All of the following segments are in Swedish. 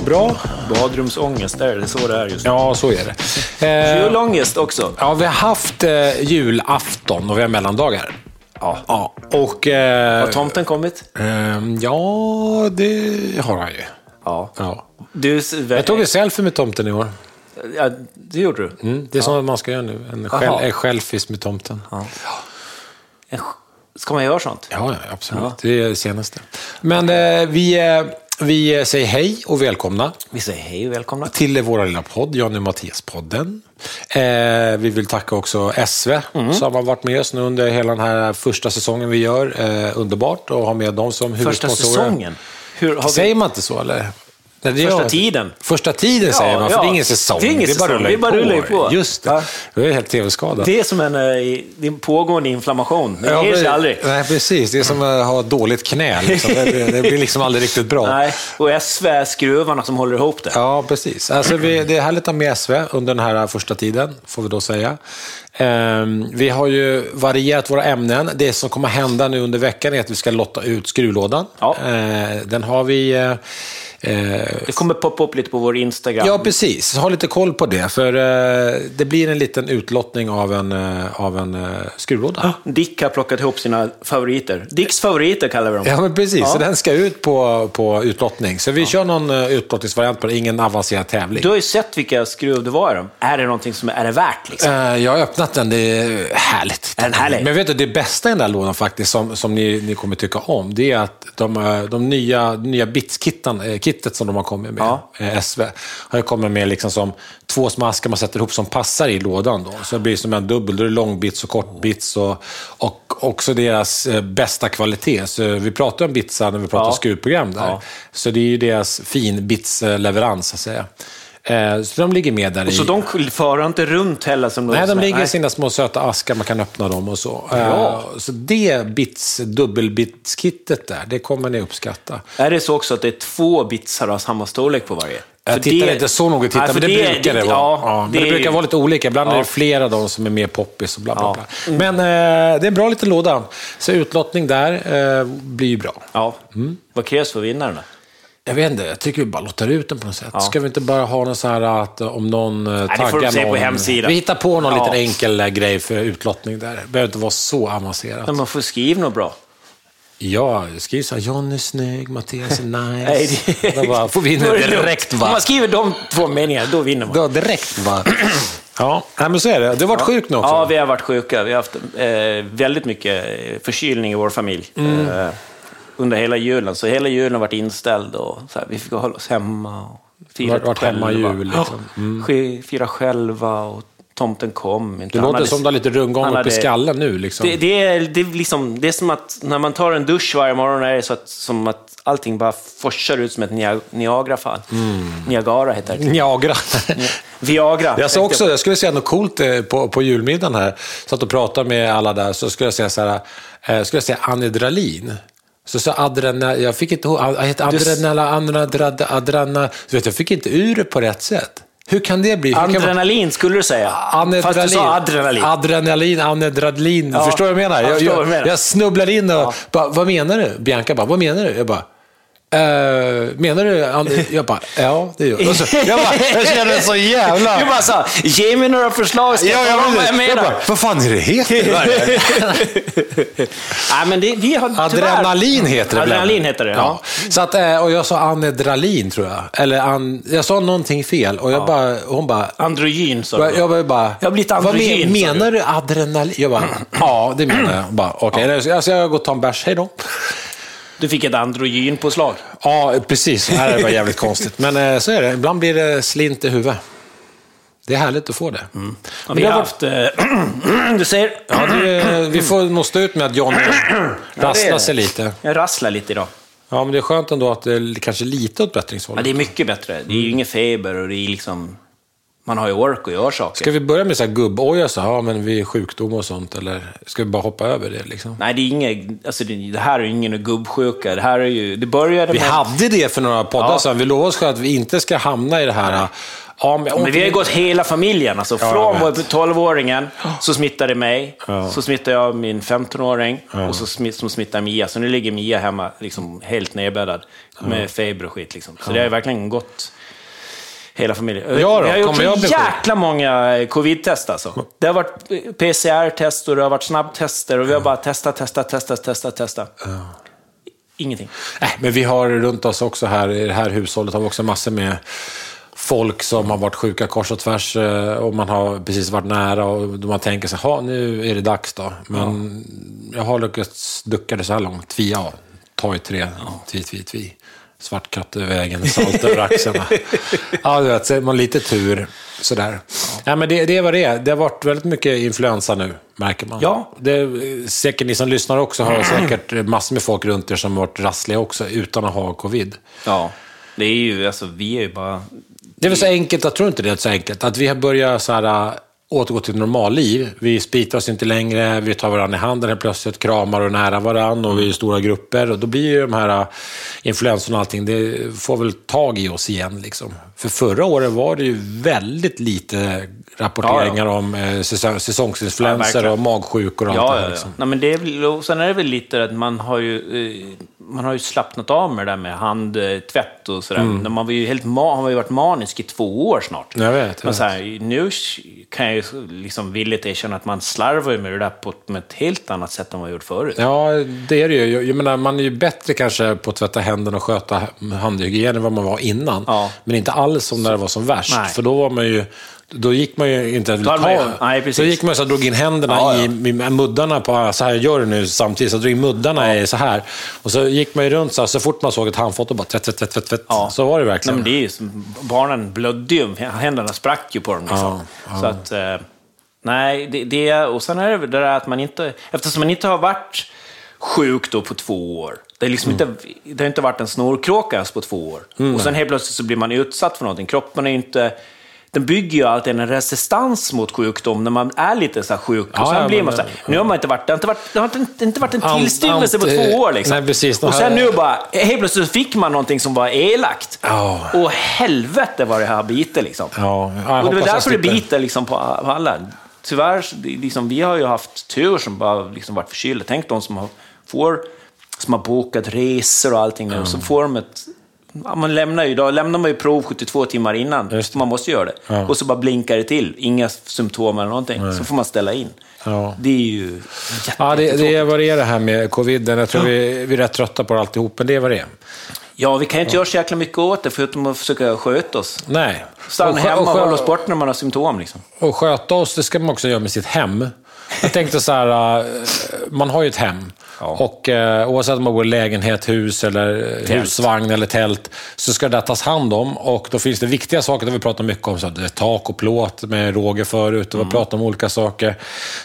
Bra. Badrumsångest, är det så det är just nu? Ja, så är det. Eh, Julångest också. ja, vi har haft eh, julafton och vi har mellandagar. Ja. Ja, och... Eh, Har tomten kommit? ehm, ja, det har han ju. Ja. Ja. Du, Jag tog en selfie med tomten i år. ja, det gjorde du? Mm, det är så man ska göra nu. En, Jaha. en selfies med tomten. Ja, Ska man göra sånt? ja, absolut. Det är det senaste. Men eh, vi, eh, vi säger hej och välkomna Vi säger hej och välkomna. till vår lilla podd, Johnny och Mattias-podden. Eh, vi vill tacka också SV Mm. som har varit med oss nu under hela den här första säsongen vi gör. Eh, underbart att ha med dem som Första huvudsponsorer. säsongen? Hur vi... Säger man inte så eller? Det Första gör- tiden. Första tiden säger Ja, man, för ja. det är ingen säsong. Det är ingen bara säsong, rullar det bara rullar ju på. Just det. Ja. Jag är helt tv-skadad. Det är som en, eh, det är en pågående inflammation. Det ger sig aldrig. Nej, precis. Det är som att ha dåligt knä. Liksom. Det, det blir liksom aldrig riktigt bra. Nej, och SV är skruvarna som håller ihop det. Ja, precis. Alltså, vi, det är härligt att ha med SV under den här första tiden, får vi då säga. Ehm, vi har ju varierat våra ämnen. Det som kommer hända nu under veckan är att vi ska lotta ut skruvlådan. Ja. Ehm, den har vi... eh, eh, Det kommer poppa upp lite på vår Instagram. Ja, precis. Ha lite koll på det. För eh, det blir en liten utlottning av en, eh, av en eh, skruvlåda. Dick har plockat ihop sina favoriter. Dicks favoriter kallar vi dem. Ja, men precis. Ja. Så den ska ut på, på utlottning. Så vi kör någon utlottningsvariant på det. Ingen avancerad tävling. Du har ju sett vilka skruv det var i dem. Är det någonting som är, det värt liksom? Eh, jag har öppnat den, det är härligt. Är den härlig? Men vet du, det bästa i den där lådan faktiskt, som, som ni, ni kommer tycka om, det är att de, eh, de nya, nya Bits-kittan, eh, kittet som de har kommit med, Ja. eh, SV, har ju kommit med liksom som två små askar man sätter ihop som passar i lådan. Då. Så det blir som en dubbel, då är det långbits och kortbits och, och också deras eh, bästa kvalitet. Så vi pratar om bitsar när vi pratar Ja. skruvprogram där. Ja. Så det är ju deras fin bits-leverans, så att säga. Eh, Så de ligger med där i. Så de för inte runt heller som Nej, de ligger i sina små söta askar, man kan öppna dem och så. Eh, Så det bits, dubbelbitskittet där, det kommer ni uppskatta. Är det så också att det är två bitsar av samma storlek på varje? Jag För tittar det- inte så noga, tittar, Nej, men för det, brukar det, vara. Ja, Ja, men det, är- brukar vara lite olika. Ibland är Ja. det flera av dem som är mer poppis och bla bla Ja. bla. Men eh, det är en bra liten låda. Så utlottning där eh, blir ju bra. Ja. Mm. Vad krävs för vinnaren då? Jag vet inte, jag tycker vi bara lottar ut den på något sätt. Ska vi inte bara ha något så här att eh, om någon eh, det taggar se på någon... hemsidan. Vi hittar på någon Ja. liten enkel eh, grej för utlottning där. Det behöver inte vara så avancerat. Men man får skriva något bra. Ja, skriv så här, John är snygg, Mattias är nice. Nej, det- Då bara, får vi in Då är det direkt va? Om man skriver de två meningarna, då vinner man. Då direkt va? ja, nej, men så är det. Du har varit sjuk nu också. Ja, vi har varit sjuka. Vi har haft eh, väldigt mycket förkylning i vår familj. Mm. Eh, under hela julen. Så hela julen har varit inställd och så här, vi fick hålla oss hemma. Och fira varit hemma själva. jul, liksom. Mm. Fira själva och tomten kom inte. Det låter hade- som du har lite rundgång han upp i hade- skallen nu. Liksom. Det, det, är, det, är liksom, det är som att när man tar en dusch varje morgon är det så att, som att allting bara forsar ut som ett Nia- Niagarafall. Mm. Niagara heter det. Njagra. Viagra. Jag sa också, jag skulle säga något coolt eh, på, på julmiddagen här. Satt och pratade med alla där, så skulle jag säga så här, eh, skulle jag säga anedralin. Så sa adrenal, jag fick inte ihåg, jag heter adrenal, adrenal, adrenal, du vet, jag fick inte ur det på rätt sätt. Hur kan det bli? Kan man- Adrenalin skulle du säga. Fast du sa adrenalin. Adrenalin, anedradlin. Ja, Förstår du vad jag menar? jag Jag, jag, jag snubblar in och bara, vad menar du? Bianca bara, vad menar du? Jag bara, eh, menar du? Jag bara, ja det gör jag. Så, jag. Bara, jag känner så jävla... Du bara sa, ge mig några förslag, ska Ja, jag jag, tala om vad jag jag bara, vad fan är det heter? Nej, men det, vi har tyvärr- Adrenalin heter det? Adrenalin heter det, ja. Så att, eh, och jag sa anedralin tror jag. Eller an, jag sa någonting fel och jag bara, hon bara... Androgyn, sa Jag, du. jag bara, bara Jag har blivit vad androgyn, sa Menar du adrenalin? Jag bara, ja det menar jag. Bara, okay. alltså, jag går och tar en bärs, hej då. Du fick ett androgynpåslag. Ja, precis. Det här var jävligt konstigt. Men eh, så är det. Ibland blir det slint i huvudet. Det är härligt att få det. Ja, Men vi har haft... eh, du ser, Ja, det, vi får nog stå ut med att John rasslar sig lite. jag rasslar lite idag. Ja, men det är skönt ändå att det är kanske lite åt Ja, bättringshållet. det är mycket bättre. Det är Mm. ju ingen feber och det är liksom... Man har ju ork att göra saker. Ska vi börja med så här gubboja, så ja, men vid sjukdom och sånt, eller ska vi bara hoppa över det liksom? Nej, det är inget... Alltså, det, det här är ingen gubbsjuka. Det här är ju... Det började Vi med... hade det för några poddar Ja. sedan. Vi lovade oss själva att vi inte ska hamna i det här Ja, men, Men vi har ju gått hela familjen. Alltså, jag från vet. 12-åringen så smittade mig, så smittade jag min 15-åring och så smitt, som smittade Mia. Så nu ligger Mia hemma liksom, helt nedbäddad med feber och skit. Liksom. Så det har ju verkligen gått hela familjen. Ja då, vi har gjort så jäkla många eh, covid-test alltså. Det har varit PCR-test och det har varit snabbtester och vi har bara testat, testat, testat, testat, testat. Ingenting. Nej, men vi har runt oss också här, i det här hushållet, har vi också massor med folk som har varit sjuka kors och tvärs eh, och man har precis varit nära och man tänker "Ha, nu är det dags då. Men jag har lyckats ducka det så här långt. Tvi, ja, ta i tre, tvi, tvi, tvi. Svart katt över vägen, salt över axlarna. ja, du vet, man lite tur sådär. Ja, men det, det är vad det är. Det har varit väldigt mycket influensa nu, märker man. Ja. Det, säkert ni som lyssnar också har säkert massor med folk runt er som har varit rassliga också utan att ha covid. Ja. Det är ju, alltså vi är ju bara... Det är väl så enkelt, jag tror inte det är så enkelt, att vi har börjat så här, återgå till normalliv. Vi spritar oss inte längre, vi tar varandra i handen helt plötsligt, kramar och är nära varandra och vi är i stora grupper. Och då blir ju de här äh, influenserna och allting, det får väl tag i oss igen. Liksom. För förra året var det ju väldigt lite rapporteringar om eh, säsong, Ja, säsongsinfluenser verkligen. och magsjukor och allt Ja, det ja, här. ja. Liksom. Nej, men det är, väl- och sen är det väl lite att man har ju, eh, man har ju slappnat av med det där med handtvätt och sådär. Mm. Man var ju helt ma- han var ju varit manisk i två år snart. Jag vet, jag vet. här, nu kan jag ju liksom villigt erkänna att man slarvar med det där på med ett helt annat sätt än vad man gjort förut. Ja, det är det ju. Jag, jag menar, man är ju bättre kanske på att tvätta händerna och sköta handhygien än vad man var innan. Ja. Men inte alls som när det var som värst. Nej. För då var man ju... Då gick man ju inte att ta... nej, precis. Då gick man så drog in händerna Ja, ja. i, muddarna på... Så här gör du nu samtidigt. Så drog in muddarna i så här. Och så gick man ju runt så här. Så fort man såg ett handfat och bara tvätt, tvätt, tvätt, tvätt. Ja. Så var det Nej, verkligen. men det är ju, barnen blödde ju, händerna sprack ju på dem. Liksom. Ja, Så att, eh, nej, det, det, och sen är det det där att man inte, eftersom man inte har varit sjuk då på två år, det, är liksom Mm. inte, det har inte varit en snorkråka ens på två år. och sen helt plötsligt så blir man utsatt för någonting. Kroppen är ju inte... Den bygger ju alltid en resistans mot sjukdom när man är lite så sjuk. Ja, och sen ja, blir man så här, nu har man inte varit, det har inte varit, det har inte, inte varit en tillstymmelse på två år. Liksom. nej, precis. och sen nu bara, helt plötsligt fick man någonting som var elakt. Ja. Och helvete vad det här biter liksom. Ja, jag och det är därför det biter liksom på på alla. Tyvärr, liksom, vi har ju haft tur som bara liksom varit förkylda. Tänk de som har, får, som har bokat resor och allting nu, så får de ett... Ja, man lämnar ju, då lämnar man ju prov 72 timmar innan, Just man måste göra det. Ja. Och så bara blinkar det till, inga symptom eller någonting. Så får man ställa in. Ja. Det är ju jätte, Ja, det, det är vad det är det här med coviden. Jag tror vi, vi är rätt trötta på alltihop, men det är vad det är. Ja, vi kan ju inte göra så jäkla mycket åt det, förutom att försöka sköta oss. Nej. Stanna Och hemma och skö- hålla oss bort när man har symptom. Liksom. Och sköta oss, det ska man också göra med sitt hem. Jag tänkte så här, eh, man har ju ett hem. Ja. Och eh, oavsett om man bor i lägenhet, hus, eller eh, husvagn eller tält, så ska det tas hand om. Och då finns det viktiga saker, det vi pratat mycket om. Så är tak och plåt med Roger förut, och vi har pratat om olika saker.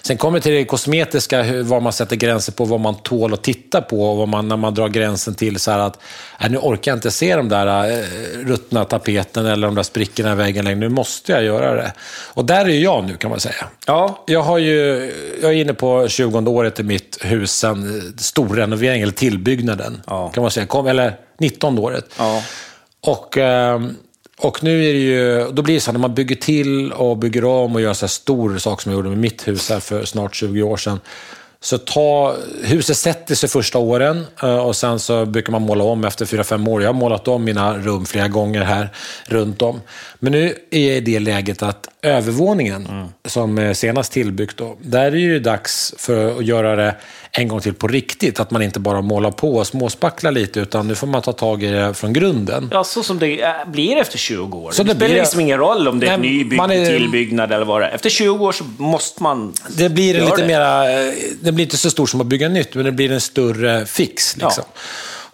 Sen kommer det till det kosmetiska, hur- vad man sätter gränser på, vad man tål att titta på. Och vad man, när man drar gränsen till så att, äh, nu orkar jag inte se de där äh, ruttna tapeten eller de där sprickorna i väggen längre. Nu måste jag göra det. Och där är ju jag nu, kan man säga. Ja. Jag, har ju, jag är inne på 20 året i mitt hus sen eh, storrenoveringen, eller tillbyggnaden. Ja. Kan man säga. Kom, eller 19 året. Ja. Och, ehm, och nu är det ju, då blir det så här, när man bygger till och bygger om och gör så här stor sak som jag gjorde med mitt hus här för snart 20 år sedan. Så ta, huset sätter sig första åren eh, och sen så brukar man måla om efter 4-5 år. Jag har målat om mina rum flera gånger här runt om. Men nu är det läget att övervåningen, som är senast tillbyggt, då, där är det ju dags för att göra det en gång till på riktigt. Att man inte bara målar på och småspacklar lite, utan nu får man ta tag i det från grunden. Ja, så som det är- blir efter 20 år. Så det, det spelar blir- liksom ingen roll om det är man är- tillbyggnad eller vad det är. Efter 20 år så måste man Det blir lite det. mera, den blir inte så stor som att bygga nytt, men det blir en större fix. Liksom.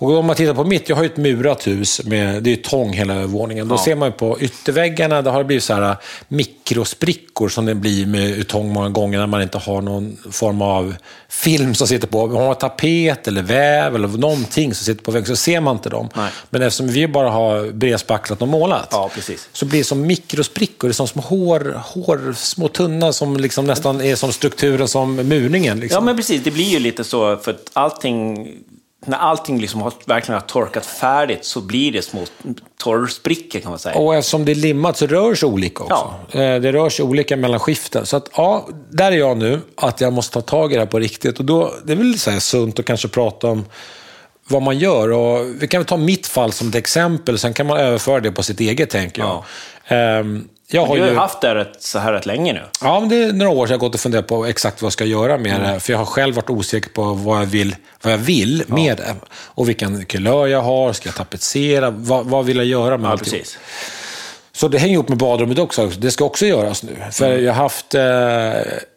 Och om man tittar på mitt, jag har ju ett murat hus, med, det är tång hela övervåningen. Då Ja. ser man ju på ytterväggarna, det har blivit så här eh, mikrosprickor som det blir med tång många gånger när man inte har någon form av film som sitter på. Om man har tapet eller väv eller någonting som sitter på väggen så ser man inte dem. Nej. Men eftersom vi bara har bredspacklat och målat Ja, precis. så blir det som mikrosprickor, det är som små hår, hår små tunna som liksom nästan är som strukturen som murningen. Liksom. Ja, men precis. Det blir ju lite så, för att allting... när allting liksom har, verkligen har torkat färdigt så blir det små torrsprickor kan man säga. Och eftersom det är limmat så rör sig olika också. Eh, Det rör sig olika mellan skiften. Så att, ja, där är jag nu, att jag måste ta tag i det här på riktigt. Och då, det är väl så här sunt att kanske prata om vad man gör. Och vi kan väl ta mitt fall som ett exempel, sen kan man överföra det på sitt eget, tänker jag. Ehm, jag har du har ju... haft det rätt, så här rätt länge nu. Ja, men det är några år sedan jag gått och funderat på exakt vad jag ska göra med det. För jag har själv varit osäker på vad jag vill, vad jag vill med det. Och vilken kulör jag har, ska jag tapetsera, vad, vad vill jag göra med Ja, alltihop? precis. Så det hänger ihop med badrummet också. Det ska också göras nu. För jag har haft... Eh,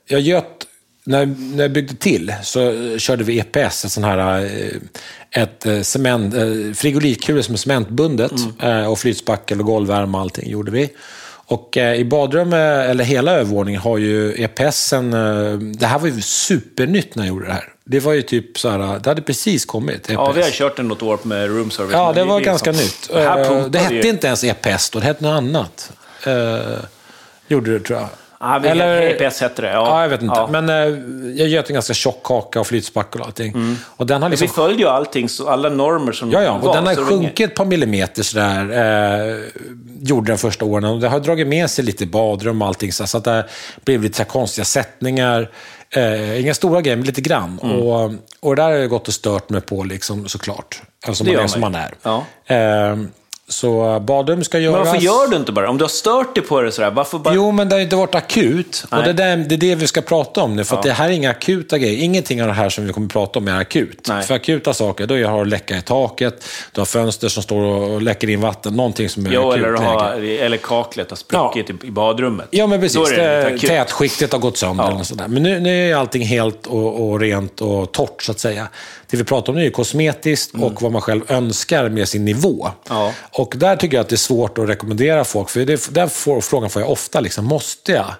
jag göt, när, när jag byggde till så körde vi EPS, ett sån här... Eh, ett eh, cement, eh, frigolitkulor som är cementbundet. Eh, och flytspackel och golvvärme och allting gjorde vi. Och eh, i badrummet, eller hela övervåningen, har ju EPSen... Eh, det här var ju supernytt när jag gjorde det här. Det var ju typ så här, det hade precis kommit. EPS. Ja, vi har kört den något år med room service. Ja, det var är ganska nytt. Det, Eh, det hette ju- inte ens EPS då, det hette något annat. Eh, gjorde det, tror jag. Ja, vi, EPS hette det. Ja, Ja, jag vet inte. Ja. Men eh, jag göt en ganska tjock kaka och flytspackel och allting. Och den har liksom... Vi följde ju allting, så alla normer som Ja, ja, och var, den har sjunkit ett par millimeter sådär, eh, gjorde den första åren. Och det har dragit med sig lite badrum och allting, så så att det blev lite så konstiga sättningar. Eh, inga stora grejer, men lite grann. Mm. Och, och det där har jag gått och stört mig på, liksom, såklart. Alltså, Det man är som man är. Eh, så badrum ska göras. Men varför gör du inte bara Om du har stört dig på det sådär, varför bara... Jo, men det har inte varit akut. Och Nej. det, där, det är det vi ska prata om nu. För att det här är inga akuta grejer. Ingenting av det här som vi kommer att prata om är akut. Nej. För akuta saker, då har du läcka i taket, du har fönster som står och läcker in vatten. Någonting som är Jo, akut. eller, läge. ha, eller kaklet har spruckit i, i badrummet. Ja, men precis. det tätskiktet har gått sönder. Eller något sånt där. Men nu, nu är allting helt och, och rent och torrt, så att säga. Det vi pratar om nu är kosmetiskt och vad man själv önskar med sin nivå. Mm. Ja. Och där tycker jag att det är svårt att rekommendera folk, för det, den frågan får jag ofta. Liksom, måste jag?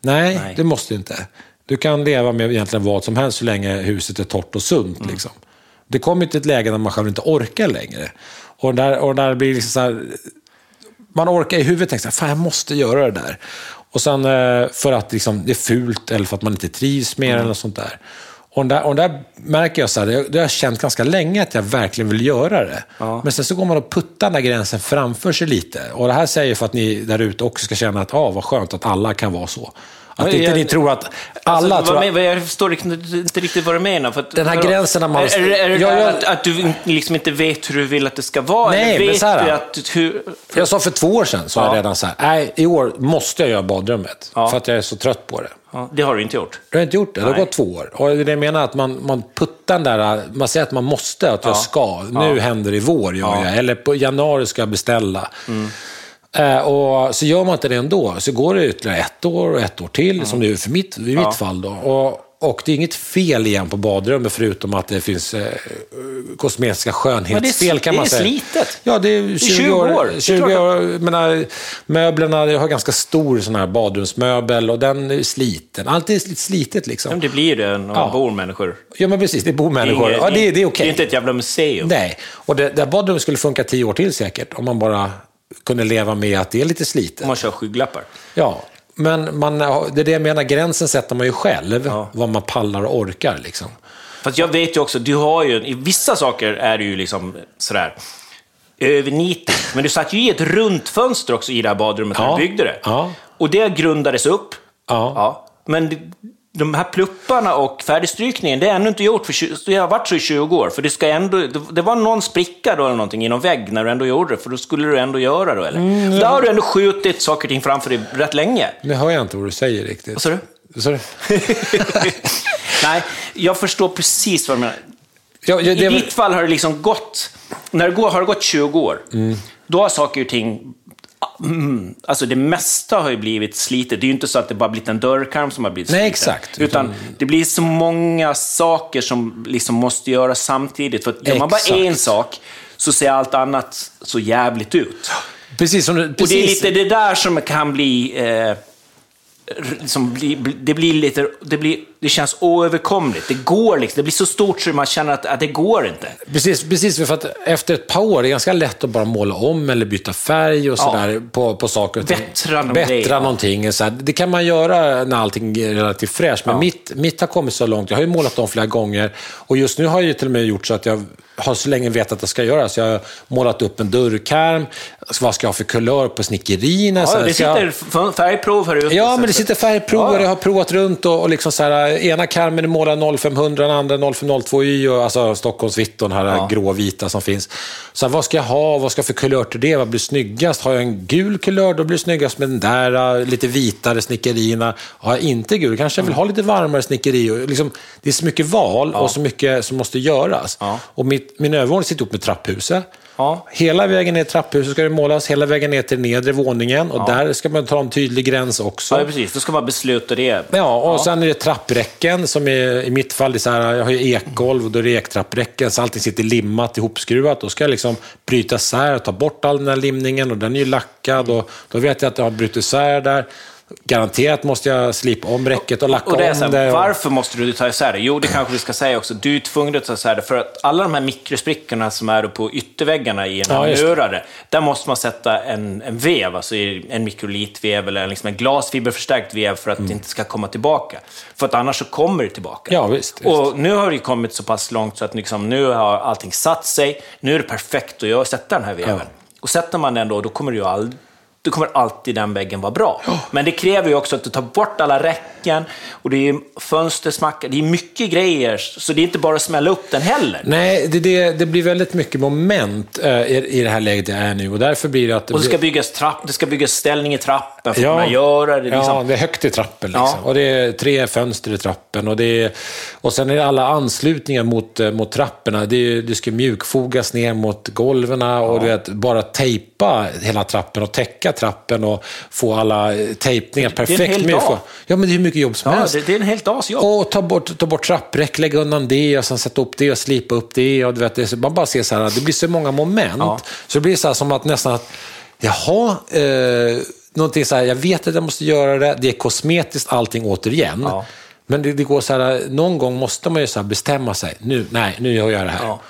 Nej, Nej. det måste du inte. Du kan leva med egentligen vad som helst så länge huset är torrt och sunt. Mm. Liksom. Det kommer till ett läge när man själv inte orkar längre. Och där, och där blir liksom så här, man orkar i huvudet tänka fan jag måste göra det där. Och sen eh, för att liksom, det är fult eller för att man inte trivs med det eller något sånt där. Och där, och där märker jag så här, det, det har jag känt ganska länge att jag verkligen vill göra det. Men sen så går man och puttar den där gränsen framför sig lite. Och det här säger jag för att ni där ute också ska känna att, ah, vad skönt att alla kan vara så. Att Men inte jag- ni tror att alla Alltså, tror att, men, jag förstår riktigt- inte riktigt vad du menar. För att, Den här gränsen när man- Är, är, det- är det Ja, där jag- att, att du liksom inte vet hur du vill att det ska vara? Nej, eller men vet så här- du att... Hur, Jag sa för två år sedan, så Ja. jag redan så här, nej, i år måste jag göra badrummet. Ja. För att jag är så trött på det. ja, det har du inte gjort. Du har inte gjort det, det har gått två år. Och det jag menar, att man, man puttar den där, man säger att man måste, att jag ska. Nu händer det i vår, gör Ja. Mm. jag. Eller på januari ska jag beställa. Eh, och så gör man inte det ändå, så går det ytterligare ett år och ett år till, som det är för mitt, i mitt fall. Då. Och, och det är inget fel igen på badrummet, förutom att det finns eh, kosmetiska skönhetsfel, kan det man är säga. slitet. Ja, det är 20, 20 år. år. Det är 20 klart att- år menar, möblerna, jag har ganska stor sån här badrumsmöbel och den är sliten. Allt är lite slitet liksom. Men det blir det när man Ja. bor människor. Ja, men precis. Det är bomänniskor. Inget- Ja, det, det är okej. Det är inte ett jävla museum. Nej, och det, det badrummet skulle funka tio år till säkert, om man bara kunde leva med att det är lite slitet. Man kör skygglappar. Ja, men man, det är det jag menar, gränsen sätter man ju själv, Ja. vad man pallar och orkar. Liksom. Fast jag vet ju också, du har ju, i vissa saker är det ju liksom sådär övernitigt. Men du satte ju i ett runt fönster också i det här badrummet när Ja. du byggde det. Ja. Och det grundades upp. Ja. Men de här plupparna och färdigstrykningen, det är ännu inte gjort, för det har varit så i 20 år. För det, ska ändå, det, det var någon spricka då eller någonting i någon vägg när du ändå gjorde det, för då skulle du ändå göra det, eller? Mm, Där har du ändå skjutit saker och ting framför dig rätt länge. Nu hör jag inte vad du säger riktigt. Vad sa du? Nej, jag förstår precis vad du menar. Ja, ja, I ditt fall har det liksom gått, när det går, har det gått 20 år, Mm. då har saker och ting, mm, alltså det mesta har ju blivit slitet. Det är ju inte så att det bara blivit en dörrkarm som har blivit Nej, sliten. exakt. Utan det blir så många saker som liksom måste göras samtidigt. För att gör man bara en sak så ser allt annat så jävligt ut. precis som du... Och det är Precis. lite det där som kan bli... Eh, liksom blir- det blir lite, det, blir, det känns oöverkomligt. Det går liksom, det blir så stort så man känner att, att det går inte. Precis, precis, för att efter ett par år är det ganska lätt att bara måla om eller byta färg och sådär på, på saker och ting. Bättra Bättra ja. någonting. Så. Det kan man göra när allting är relativt fräscht, men mitt, mitt har kommit så långt. Jag har ju målat om flera gånger och just nu har jag ju till och med gjort så att jag har så länge vetat att det ska göras. Jag har målat upp en dörrkarm, vad ska jag ha för kulör på snickerierna? så Ja, det jag- sitter färgprov här ute. Ja, så men det sitter färgprover. Ja. Jag har provat runt och, och liksom så här, ena karmen är målad 0500, den andra 0502Y, och, alltså Stockholmsvitt och den här Ja. gråvita som finns. Så här, vad ska jag ha? Vad ska jag för kulör till det? Vad blir snyggast? Har jag en gul kulör, då blir det snyggast med den där äh, lite vitare snickerierna. Har jag inte gul, kanske jag vill ha lite varmare snickeri. Och Liksom, det är så mycket val och så mycket som måste göras. Ja. Och mitt, min övervåning sitter ihop med trapphuset. Ja. Hela vägen ner till trapphuset ska det målas, hela vägen ner till nedre våningen. Och där ska man ta en tydlig gräns också. Ja, precis. Då ska man besluta det. Ja, och sen är det trappräcken som är, i mitt fall, det är så här, jag har ju ekgolv och då är det ektrappräcken, så allting sitter limmat, ihopskruvat. Då ska jag liksom bryta isär och ta bort all den här limningen och den är ju lackad och då vet jag att jag har brutit isär där. Garanterat måste jag slipa om räcket och lacka Och det är så om det. här, och- varför måste du ta isär det? Jo, det kanske vi ska säga också. Du är tvungen att ta isär det för att alla de här mikrosprickorna som är på ytterväggarna i den Ja, här murade, där måste man sätta en, en vev, alltså en mikrolitvev eller liksom en glasfiberförstärkt vev för att det inte ska komma tillbaka. För att annars så kommer det tillbaka. Mm. Ja, visst, visst. Och nu har det kommit så pass långt så att liksom, nu har allting satt sig. Nu är det perfekt att sätta den här veven. Och sätter man den då, då kommer det ju aldrig då kommer alltid den väggen vara bra. Men det kräver ju också att du tar bort alla räcken och det är fönstersmackar, det är mycket grejer. Så det är inte bara att smälla upp den heller. Nej, det, det, det blir väldigt mycket moment eh, i, i det här läget jag är nu och därför blir det att... Det Och det ska byggas trapp, det ska byggas ställning i trappen för att kunna göra det. Ja, Liksom. det är högt i trappen. Liksom. Ja. Och det är tre fönster i trappen. Och, det är, och sen är det alla anslutningar mot, eh, mot trapporna. Det, är, det ska mjukfogas ner mot golven och du vet, bara tejpa hela trappen och täcka trappen och få alla eh, tejpningar perfekt. hel med. dag. Ja, men det är mycket jobb som Ja, helst. det, det är en helt dags jobb. Och ta bort, ta bort trappräck, lägga undan det och sen sätta upp det och slipa upp det. Och du vet, det man bara ser så här, det blir så många moment. Ja. Så det blir så här som att nästan att, jaha, eh, någonting så här, jag vet att jag måste göra det, det är kosmetiskt allting återigen. Ja. Men det, det går så här, någon gång måste man ju så bestämma sig, nu, nej, nu gör jag det här. Ja.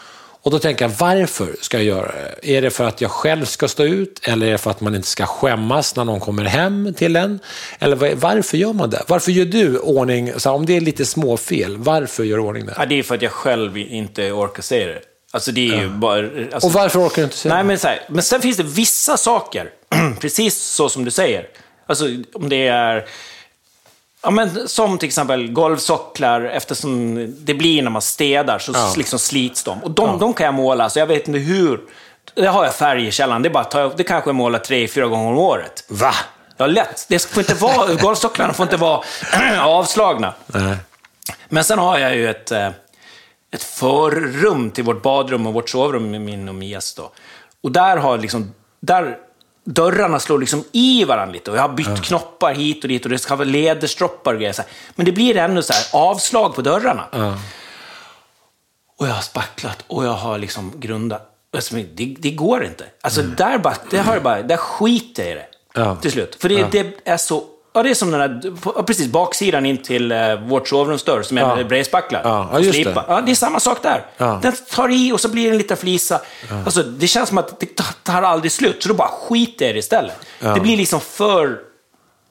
Och då tänker jag, varför ska jag göra det? Är det för att jag själv ska stå ut? Eller är det för att man inte ska skämmas när någon kommer hem till en? Eller varför gör man det? Varför gör du ordning, så här, om det är lite småfel, varför gör du ordning det? Ja, det är för att jag själv inte orkar se det. Alltså det är ju bara... Alltså, Och varför orkar du inte säga Nej, det? men, så här, men sen finns det vissa saker, precis så som du säger. Alltså om det är... Ja, men, som till exempel golvsocklar, eftersom det blir när man städar så Ja. liksom slits de. Och de, de kan jag måla, så jag vet inte hur. Det har jag färg i källaren, det, är bara, ta- det kanske jag målar tre, fyra gånger om året. Va? Ja, lätt. Det får inte vara, golvsocklarna får inte vara avslagna. Nej. Men sen har jag ju ett, eh, ett förrum till vårt badrum och vårt sovrum med min och Mias. Då. Och där har liksom, där dörrarna slår liksom i varandra lite. Och jag har bytt knoppar hit och dit och det ska vara lederstroppar och grejer. Så här. Men det blir ändå så här avslag på dörrarna. Ja. Och jag har spacklat och jag har liksom grundat. Alltså, det, det går inte. Alltså, där, bara, det har jag bara, där skiter jag i det. Till slut. För det, det är så... Ja, det är som den ja, precis, baksidan in till eh, vårt sovrumsdörr som är Ja. med bredspacklar. Ja, ja, just det. Ja, det är samma sak där. Ja. Den tar i och så blir det en liten flisa. Alltså, det känns som att det tar aldrig slut, så då bara skiter jag det istället. Det blir liksom för...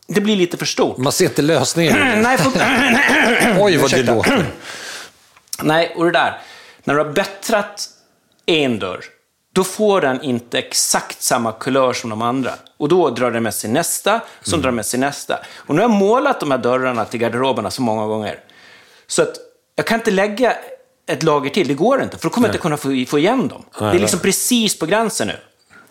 Det blir lite för stort. Man ser inte lösningen. Nej, för... Oj, vad det låter. Nej, och det där. När du har bättrat en dörr, då får den inte exakt samma kulör som de andra. Och då drar den med sig nästa, som drar med sig nästa. Och nu har jag målat de här dörrarna till garderoberna så många gånger. Så att jag kan inte lägga ett lager till, det går inte. För då kommer jag inte kunna få, få igen dem. det är liksom precis på gränsen nu.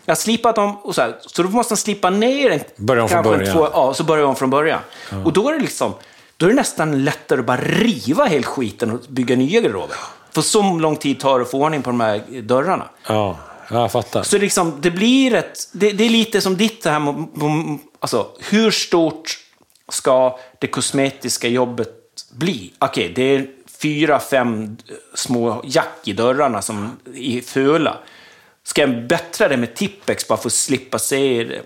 Jag har slipat dem, och så, här, så då måste man slipa ner en, Börja om från början. två, ja, så börjar jag om från början. Och då är det liksom, då är det nästan lättare att bara riva hela skiten och bygga nya garderober. För så lång tid tar det att få ordning på de här dörrarna. Ja, jag fattar. Så liksom, det blir ett, det, det är lite som ditt det här, med- alltså hur stort ska det kosmetiska jobbet bli? Okej, det är fyra, fem små jack i dörrarna som är fula. Ska jag bättra det med Tippex bara för att slippa se det?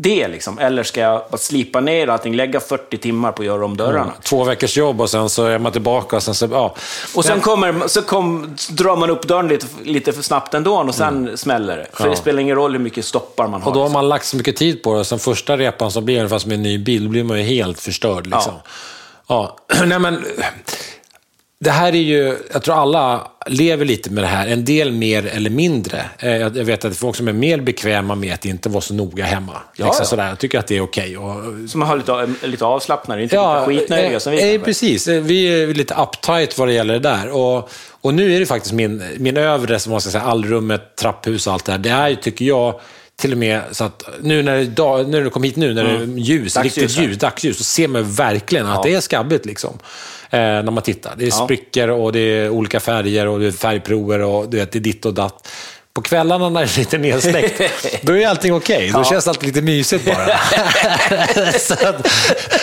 Det liksom? Eller ska jag bara slipa ner allting, lägga 40 timmar på att göra om dörrarna? Två veckors jobb och sen så är man tillbaka och sen så, ja. Och sen, kommer, så kom, drar man upp dörren lite, lite för snabbt ändå och sen smäller det. För det spelar ingen roll hur mycket stoppar man har. Och då har liksom. man lagt så mycket tid på det. Sen första repan som blir ungefär som en ny bil, då blir man ju helt förstörd. Liksom. Ja. Nej, men, det här är ju, jag tror alla lever lite med det här. En del mer eller mindre. Eh, Jag vet att det är folk som är mer bekväma med att inte vara så noga hemma. Ja, liksom ja. Sådär. Jag tycker att det är okej. Och Så man har lite, lite avslappnade, inte lite skitnödiga som vi eh, precis. Eh, Vi är lite uptight vad det gäller det där. Och, och nu är det faktiskt min, min övre, som man ska säga, allrummet, trapphus och allt det här. Det är ju, tycker jag, till och med så att nu när, dag- när du kom hit nu, när det är ljus, Mm. Dagsljus riktigt ljus, dagsljus, så ser man verkligen att det är skabbigt. Liksom. Eh, när man tittar. Det är Ja. sprickor och det är olika färger och det är färgprover och du vet, det är ditt och datt. På kvällarna när det är lite nedsläckt, då är allting okej. Då Ja. känns allt lite mysigt bara. så att,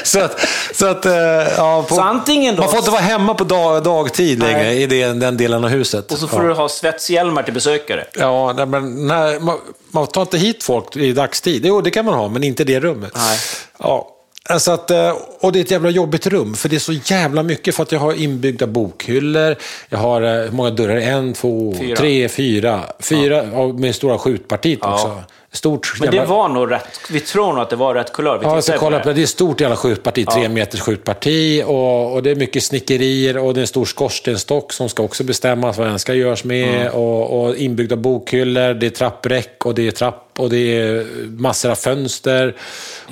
så att, så att eh, ja, på, Så antingen då- man får inte vara hemma på dag, dagtid Nej. längre i det, den delen av huset. Och så får ja. du ha svetshjälmar till besökare. Ja, men när, man, man tar inte hit folk i dagstid. Jo, det kan man ha, men inte i det rummet. Nej. Ja. Alltså att, eh, och det är ett jävla jobbigt rum, för det är så jävla mycket. För att jag har inbyggda bokhyllor, jag har, eh, hur många dörrar? En, två, Fyra. tre, fyra. Fyra och med stora skjutpartiet också. Stort Men det jävla- var nog rätt, vi tror nog att det var rätt kulör. Vi Ja, jag ska kolla på det. det. Är stort jävla skjutparti, tre meters skjutparti. Och, och det är mycket snickerier och det är en stor skorstenstock som ska också bestämmas vad den ska göras med. Mm. Och, och inbyggda bokhyllor, det är trappräck och det är trapp och det är massor av fönster.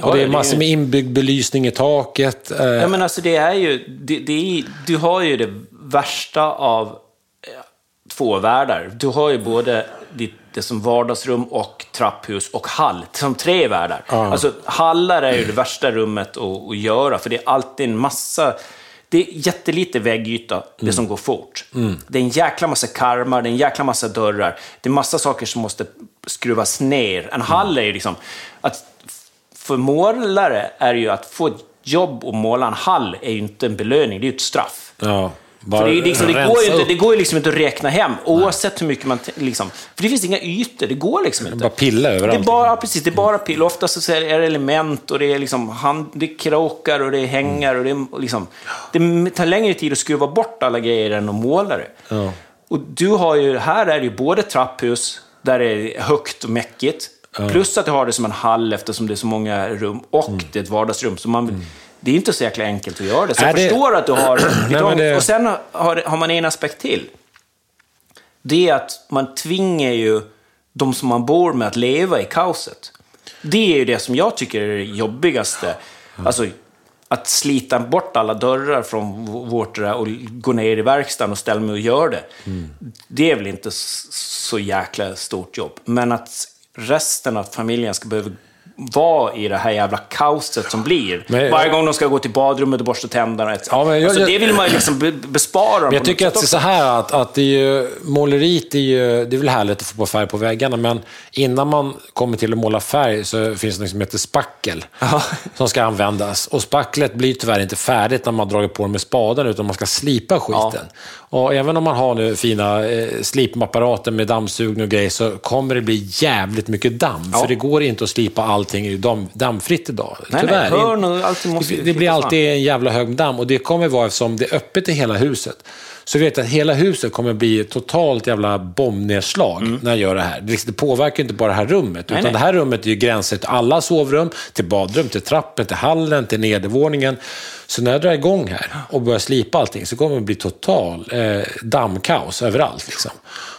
Ja, och det är massor med inbyggd belysning i taket. Eh, Ja, men alltså det är ju, det, det är, du har ju det värsta av eh, två världar. Du har ju både ditt, det som vardagsrum och trapphus och hall, som tre världar. Alltså hallar är ju det värsta rummet att, att göra, för det är alltid en massa det är jättelite väggyta, det som går fort. Det är en jäkla massa karmar, det är en jäkla massa dörrar. Det är massa saker som måste skruvas ner. En hall är ju liksom... Att för målare är ju att få ett jobb och måla en hall är ju inte en belöning, det är ju ett straff. ja, bara det, är liksom, det, går ju inte, det går liksom inte att räkna hem, oavsett hur mycket man... Liksom, för det finns inga ytor, det går liksom inte. Bara pilla Det är överallt. bara, ja, precis, det är bara pill. Ofta så är det element och det är, liksom hand, det är kråkar och det är hängar och det är liksom... Det tar längre tid att skruva bort alla grejer än att måla det. Ja. Och du har ju, här är det ju både trapphus, där det är högt och mäckigt, plus att du har det som en hall eftersom det är så många rum, och Mm. det är ett vardagsrum. Så man, Det är inte så jäkla enkelt att göra det. Så jag det- förstår att du har... Nej, det- Och sen har, har man en aspekt till. Det är att man tvingar ju de som man bor med att leva i kaoset. Det är ju det som jag tycker är det jobbigaste. Alltså, att slita bort alla dörrar från vårt och gå ner i verkstaden och ställa mig och göra det. Det är väl inte så jäkla stort jobb. Men att resten av familjen ska behöva vara i det här jävla kaoset som blir. Men- Varje gång de ska gå till badrummet och borsta tänderna. etc. Ja, men jag- alltså, det vill man ju liksom be- bespara dem jag tycker att det är så här att, att det är ju, måleriet är ju, det är väl härligt att få på färg på väggarna, men innan man kommer till att måla färg så finns det något som heter spackel som ska användas. Och spacklet blir tyvärr inte färdigt när man drar på det med spaden, utan man ska slipa skiten. Och även om man har nu fina eh, slipapparater med dammsugning och grejer så kommer det bli jävligt mycket damm. Ja. För det går inte att slipa allting damm, dammfritt idag. Nej, tyvärr. nej, hörn och allting måste det, det blir alltid en jävla hög damm och det kommer vara eftersom det är öppet i hela huset. Så vet jag att hela huset kommer bli ett totalt jävla bombnedslag när jag gör det här. Det, det påverkar inte bara det här rummet, Nej, utan nej. det här rummet är ju gränser till alla sovrum, till badrum, till trappen, till hallen, till nedervåningen. Så när jag drar igång här och börjar slipa allting så kommer det bli total eh, dammkaos överallt. Liksom.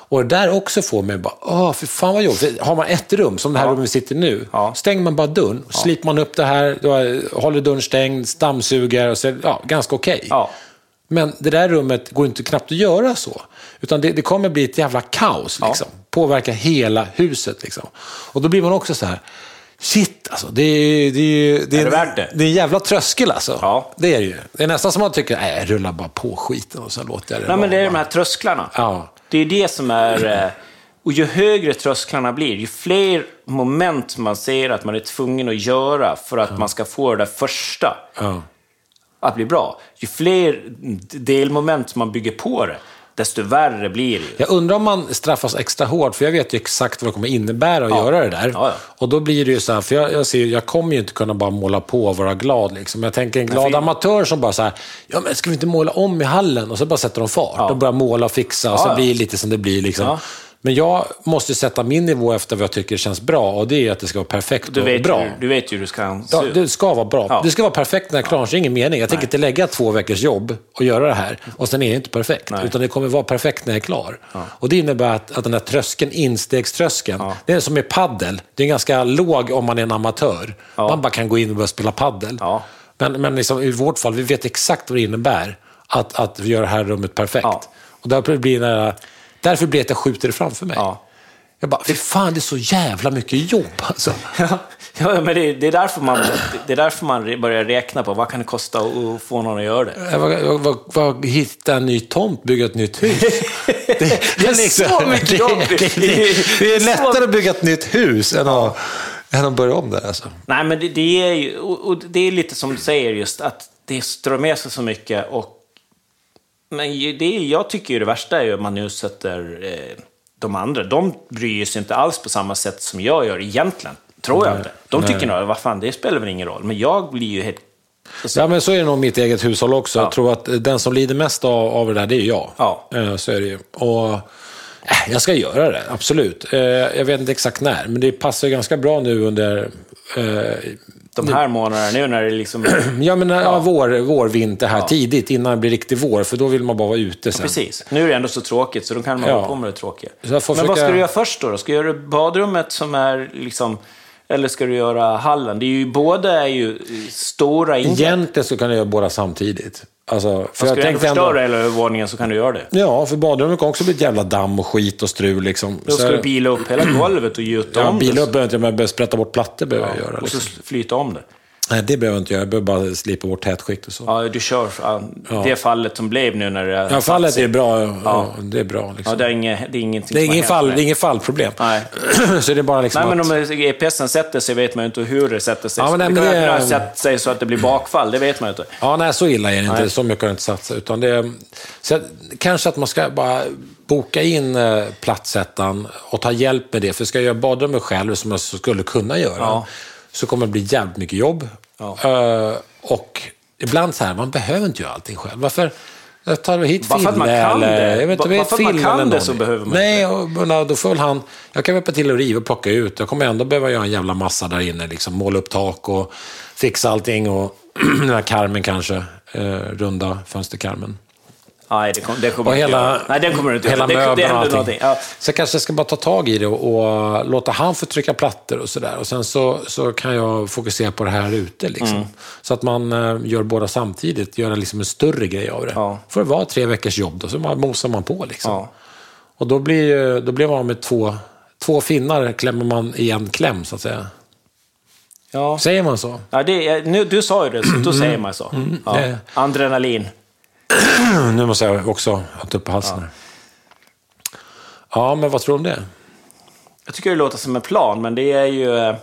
Och det där också får mig bara, åh, för fan vad jobbigt. Har man ett rum, som det här Ja. rummet vi sitter nu, Ja. stänger man bara dörren, slipar man upp det här, då håller dörren stängd, dammsuger och så, ja, ganska okej. Ja. Men det där rummet går inte knappt att göra så. Utan det, det kommer bli ett jävla kaos. Liksom. Påverka hela huset. Liksom. Och då blir man också så här, shit alltså. Det, är- det, är- det, Är är det värt det? Det är en jävla tröskel alltså. Ja. Det är det ju. Det är nästan som man tycker, nej, jag rullar bara på skiten och så låter jag det Nej, men det är de här trösklarna. Ja. Det är det som är... eh, Och ju högre trösklarna blir, ju fler moment man ser att man är tvungen att göra för att man ska få det där första Ja. Att bli bra. Ju fler delmoment man bygger på det, desto värre blir det. Jag undrar om man straffas extra hårt, för jag vet ju exakt vad det kommer innebära att göra det där. Ja, ja. Och då blir det ju så här, för jag, jag, ser, jag kommer ju inte kunna bara måla på och vara glad. Liksom. Jag tänker en glad amatör som bara så här, ja men ska vi inte måla om i hallen? Och så bara sätter de fart och börjar måla och fixa och så Ja, ja. blir det lite som det blir. Liksom. Ja. Men jag måste sätta min nivå efter vad jag tycker känns bra och det är att det ska vara perfekt Du och vet, bra. Ju, du vet ju hur du ska se Ja, ut. det ska vara bra. Ja. Det ska vara perfekt när jag är klar, så det är ingen mening. Jag tänker inte lägga två veckors jobb och göra det här och sen är det inte perfekt. Nej. Utan det kommer vara perfekt när jag är klar. Och det innebär att, att den här tröskeln, instegströskeln, det är som med paddel. Det är ganska låg om man är en amatör. Man bara kan gå in och börja spela paddel. Ja. Men, men liksom, i vårt fall, vi vet exakt vad det innebär att, att göra det här rummet perfekt. Ja. Och därför blir, det, därför blir det att jag skjuter det framför mig. Ja. Jag bara, fy fan det är så jävla mycket jobb alltså. Ja, ja, men det, det, är därför man, det är därför man börjar räkna på vad kan det kosta att få någon att göra det. Vad, vad, vad, hitta en ny tomt, bygga ett nytt hus. Det, Det är så mycket det- jobb. Det, det, det är lättare att bygga ett nytt hus än att, än att börja om där. Alltså. Nej, men det, det är ju, och, och det är lite som du säger just att det drar med sig så mycket och men det jag tycker ju det värsta är ju att man utsätter eh, de andra. De bryr sig inte alls på samma sätt som jag gör egentligen. Tror jag inte. De tycker nog, vad fan, det spelar väl ingen roll. Men jag blir ju helt... Ja, men så är det nog mitt eget hushåll också. Jag tror att den som lider mest av, av det där, det är jag. Ja. Eh, Så är det ju. Och, eh, jag ska göra det, absolut. Eh, Jag vet inte exakt när, men det passar ju ganska bra nu under... De här månaderna nu när det liksom... Ja, men ja. vår, vår, vinter här tidigt, innan det blir riktig vår, för då vill man bara vara ute sen. Precis. Nu är det ändå så tråkigt, så då kan man Ja. hålla på med det tråkiga. Men vad försöka- ska du göra först då? då? Ska du göra badrummet som är liksom... Eller ska du göra hallen? Det är ju, båda är ju stora ingrepp. Egentligen så kan jag göra båda samtidigt. Alltså, för Ska du ändå tänkte ändå- förstöra hela övervåningen så kan du göra det. Ja, för badrummet kan också bli ett jävla damm och skit och strul. Liksom. Då ska du bila upp hela golvet och gjuta Ja, om bila det. upp behöver jag inte, men jag sprätta bort plattor behöver jag göra. Och så Liksom. flyta om det. Nej, det behöver jag inte göra. Jag behöver bara slipa bort tätskikt och så. Ja, du kör ja, det fallet som blev nu när det Ja, satt fallet sig. är bra. Ja, det är bra. Ja, Liksom. det är, inget, det är ingenting det, är ingen fall, det är fallproblem. Nej. så det är bara liksom Nej, men om EPSen sätter sig vet man ju inte hur det sätter sig. Ja, men nej, det kan det- ju kunna sätta sig så att det blir bakfall, det vet man ju inte. Ja, nej, så illa är det inte. Nej. Så mycket har jag inte satsa. Utan det är, så att, kanske att man ska bara boka in eh, platsättaren och ta hjälp med det. För ska jag göra badrummet själv, som jag skulle kunna göra, Ja. Så kommer det bli jävligt mycket jobb. Ja. Eh, och ibland så här, man behöver inte göra allting själv. Varför? Jag tar hit Bara för att man Fille kan eller... det. Jag vet inte, Bara vet för att man Fille kan det så behöver man Nej, och, men, då får väl han... Jag kan hjälpa till att riva och plocka ut. Jag kommer ändå behöva göra en jävla massa där inne. Liksom, måla upp tak och fixa allting. Och den här karmen kanske. Eh, runda fönsterkarmen. Nej, det, kom, det kommer Och inte hela, göra. Nej, den kommer du inte hela möbeln och allting. någonting. Ja. Så jag kanske ska bara ta tag i det och, och låta han få trycka plattor och sådär. Och sen så, så kan jag fokusera på det här ute. Liksom. Mm. Så att man eh, gör båda samtidigt, göra liksom en större grej av det. Ja. Får det vara tre veckors jobb då, så mosar man på. Liksom. Ja. Och då blir, då blir man med två, två finnar, klämmer man i en kläm så att säga. Ja. Säger man så? Ja, det, nu, du sa ju det, så då säger man så. Ja. det- Adrenalin. Nu måste jag också ha upp på halsen Ja. Ja, men vad tror du om det? Jag tycker det låter som en plan, men det är ju... Eh,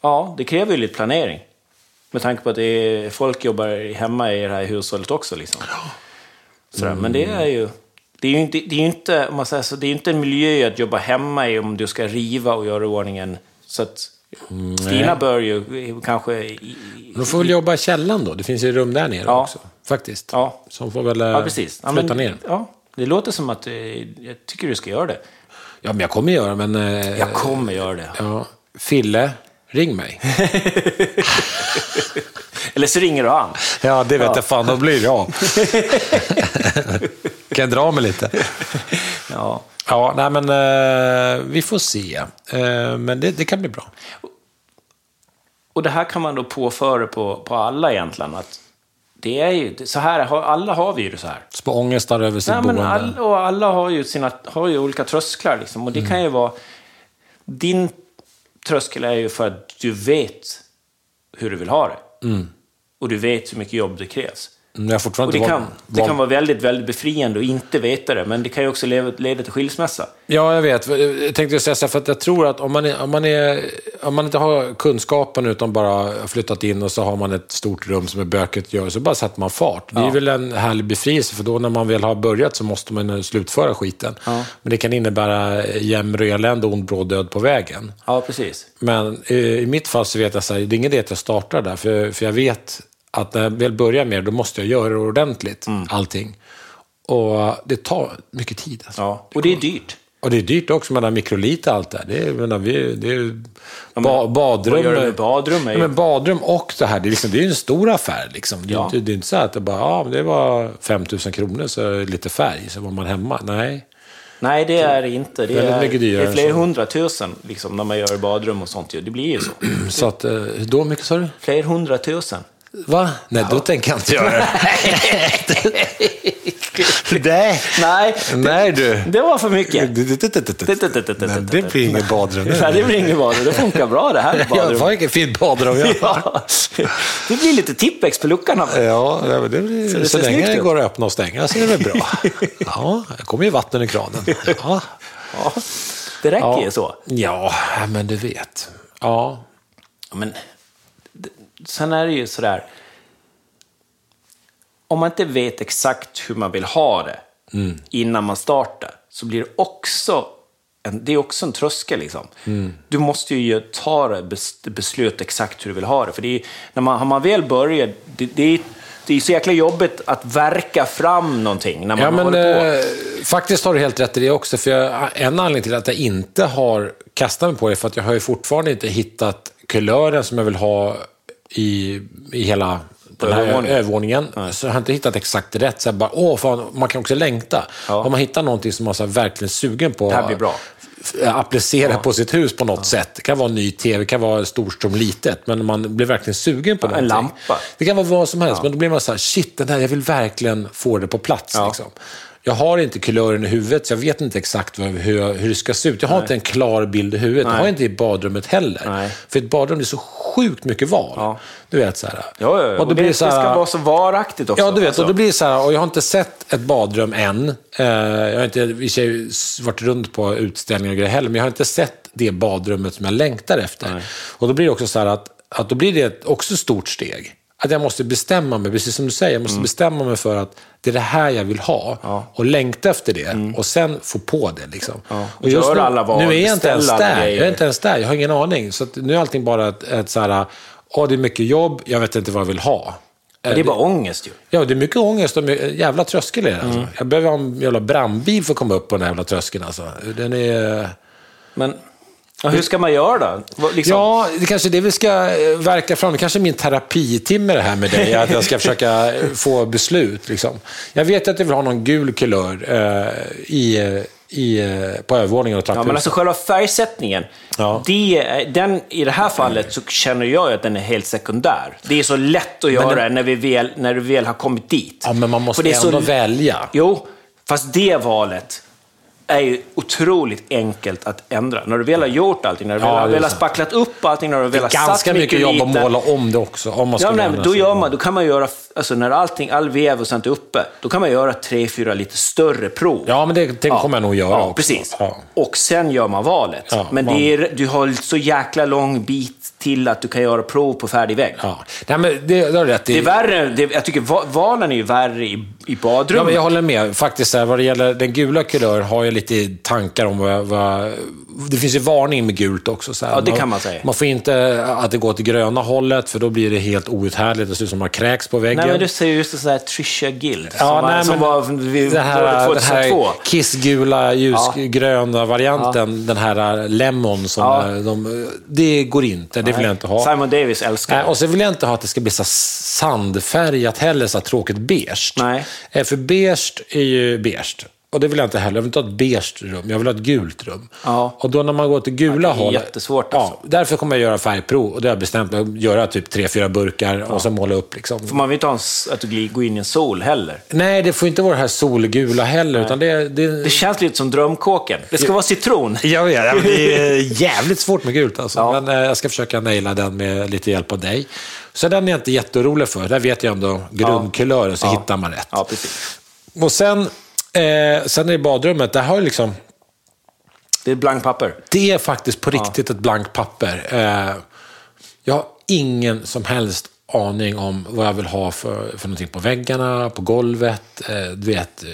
ja, det kräver ju lite planering. Med tanke på att det är, folk jobbar hemma i det här hushållet också. Liksom. Sådär. Men det är ju... Det är ju inte, det är inte, om man säger så, det är inte en miljö att jobba hemma i om du ska riva och göra i ordningen. Så att Stina bör ju kanske... i- i- De får väl jobba i källaren då. Det finns ju rum där nere Ja. också. Faktiskt. Ja. Som får väl eh, Ja, precis. Ja, flytta men, ner. Ja, det låter som att eh, jag tycker du ska göra det. Ja, men jag kommer göra men... eh, Jag kommer göra det. Ja. Fille, ring mig. Eller så ringer du han. Ja, det vet jag fan. Då blir det jag. kan jag dra mig lite? Ja. Ja, nej men eh, vi får se. Eh, men det, det kan bli bra. Och det här kan man då påföra på, på alla egentligen. Att det är ju, så här, alla har vi ju det så här. Spå ångestar över sitt Nej, men boende. all, och alla har ju, sina, har ju olika trösklar. Liksom. Och det kan ju vara... Din tröskel är ju för att du vet hur du vill ha det. Och du vet hur mycket jobb det krävs. Jag Och det inte kan, det kan vara väldigt, väldigt befriande att inte veta det, men det kan ju också leda, leda till skilsmässa. Ja, jag vet. Jag tänkte säga så här, för att jag tror att om man, är, om, man är, om man inte har kunskapen utan bara flyttat in och så har man ett stort rum som är bökigt gör, så bara sätter man fart. Det är Ja. väl en härlig befrielse, för då när man väl har börjat så måste man slutföra skiten. Ja. Men det kan innebära jämmer och elände och ond bråd död på vägen. Ja, precis. Men eh, i mitt fall så vet jag så här, det är ingen idé att jag startar där, för, för jag vet att när jag väl börjar med det, då måste jag göra det ordentligt, Mm. allting. Och det tar mycket tid. Alltså. Ja. Och det är dyrt. Och det är dyrt också med mikrolit och allt det Det är, menar, vi, det är ba, badrum. vad gör du med badrum? Ja, men badrum och det här, det är, liksom, det är en stor affär. Liksom. Det, är Ja. inte, det är inte så att det bara, ja, det var 5 000 kronor, så lite färg, så var man hemma. Nej. Nej, det är inte. Det är, det är än fler så. hundratusen liksom, när man gör badrum och sånt. Det blir ju så. Så att, eh, då mycket sa du? Fler hundratusen. Va? Nej, då tänker jag inte göra det. Nej. Nej, Nej du. det var för mycket. Nej, det blir inget badrum nu. Nej, det blir inget badrum. Det funkar bra det här Ja, badrummet. vad vilket fint badrum jag har. Ja. Det blir lite Tippex på luckan. Ja, det blir, Så så, det ser länge det går att öppna och stänga så är det väl bra. Ja, det kommer ju vatten i kranen. Ja, Ja, det räcker ja. ju så. ja men du vet. Ja, Men sen är det ju sådär. Om man inte vet exakt hur man vill ha det Mm. innan man startar så blir det också en, det är också en tröskel. Liksom. Mm. Du måste ju ta beslut exakt hur du vill ha det. För det är, när man, har man väl börjat, det, det, är, det är så jäkla jobbigt att verka fram någonting när man ja men håller på. eh, faktiskt har du helt rätt i det också. För jag, en anledning till att jag inte har kastat mig på det är för att jag har ju fortfarande inte hittat kulören som jag vill ha i, i hela den här Övervåningen. övervåningen. Så jag har inte hittat exakt rätt. Så jag bara, åh, fan, man kan också längta. Ja. Om man hittar någonting som man så verkligen sugen på Det här blir bra. applicera på sitt hus på något sätt. Det kan vara en ny tv, det kan vara stort som litet, men man blir verkligen sugen på en någonting. lampa. Det kan vara vad som helst, men då blir man så här, shit, den här, jag vill verkligen få det på plats. Ja. Liksom. Jag har inte kulören i huvudet, så jag vet inte exakt vad, hur, hur det ska se ut. Jag har inte en klar bild i huvudet. Jag har inte i badrummet heller. Nej. För ett badrum det är så sjukt mycket val. Ja. Du vet, så här. Ja, ja. Och Och det, blir det så här, ska vara så varaktigt också. Ja, du vet. Alltså. Och då blir det så här, och jag har inte sett ett badrum än. Eh, jag har inte i varit runt på utställningar och grejer heller, men jag har inte sett det badrummet som jag längtar efter. Och då blir det också så här att, att då blir det också ett stort steg. Att jag måste bestämma mig, precis som du säger, jag måste bestämma mig för att det är det här jag vill ha. Och längta efter det. Och sen få på det. Liksom. Och Gör nu, alla val, nu är jag inte ens där. grejer. Jag är inte ens där, jag har ingen aning. Så nu är allting bara ett, ett så här, åh, det är mycket jobb, jag vet inte vad jag vill ha. Men det är bara ångest ju. Ja, det är mycket ångest och mycket, jävla tröskel i det. Alltså. Jag behöver ha en jävla brandbil för att komma upp på den här jävla tröskeln. Alltså. Den är... Men ja, hur ska man göra då? Liksom, Ja, det kanske är det vi ska eh, verka fram. Det kanske är min terapitimme det här med dig. Att jag ska försöka få beslut. Liksom. Jag vet att jag vill ha någon gul kulör eh, i, eh, i, eh, på övervåningen och Ja, trapphuset. men alltså själva färgsättningen, Ja. det, den, i det här fallet så känner jag att den är helt sekundär. Det är så lätt att göra när, vi väl, när du väl har kommit dit. ja, men man måste det är så- ändå välja. Jo, fast det valet är ju otroligt enkelt att ändra. När du väl har gjort allting, när du Ja, väl har det är väl har så. spacklat upp allting, när du väl har satt Ganska mycket jobb att lite- måla om det också. Om man Ja, nej, det då, gör man, då kan man göra, alltså när allting, all vev och sånt är uppe, då kan man göra tre, fyra lite större prov. Ja, men det, det kommer jag nog göra Ja, också. precis. Ja. Och sen gör man valet. Ja, men man- det är, du har så jäkla lång bit till att du kan göra prov på färdig vägg. Ja. Nej, men det, det du rätt. Det är värre, det, jag tycker va- valen är ju värre i, i Ja, badrummet. men jag håller med. Faktiskt, här, vad det gäller den gula kulör har jag lite tankar om vad, vad... Det finns ju varning med gult också. Så här. Ja, det kan man säga. Man får inte att det går till gröna hållet, för då blir det helt outhärdligt. Det ser ut som att man kräks på väggen. Nej, men du säger just det så här Trisha Guild, Ja, som, var, nej, som men var vid, den här, den 2002. här kissgula, ljusgröna varianten, den här lemon, som Ja. eh, de, det går inte. Det vill jag inte ha. Simon Davis älskar Nej, det. och så vill jag inte ha att det ska bli så sandfärgat heller, så tråkigt beige. Nej. Eh, För beige är ju beige. Och det vill jag inte heller. Jag vill inte ha ett beige rum, jag vill ha ett gult rum. Ja. Och då när man går till gula Ja, det är hållet... jättesvårt alltså. Ja, därför kommer jag göra färgprov. Och det har jag bestämt mig att göra typ tre, fyra burkar och så måla upp. Liksom. För man vill inte ha en, att du går in i en sol heller. Nej, det får inte vara det här solgula heller. Utan det, det... Det känns lite som drömkåken. Det ska vara citron. Ja, ja, ja, det är jävligt svårt med gult alltså. Ja. Men eh, jag ska försöka naila den med lite hjälp av dig. Så den är jag inte jätteorolig för. Där vet jag ändå grundkulören, så hittar man rätt. Ja, precis. Och sen, eh, sen är det badrummet, där har jag liksom... Det är blankt papper. Det är faktiskt på riktigt ett blankt papper. Eh, jag har ingen som helst aning om vad jag vill ha för, för någonting på väggarna, på golvet. Eh, du vet, Alltså,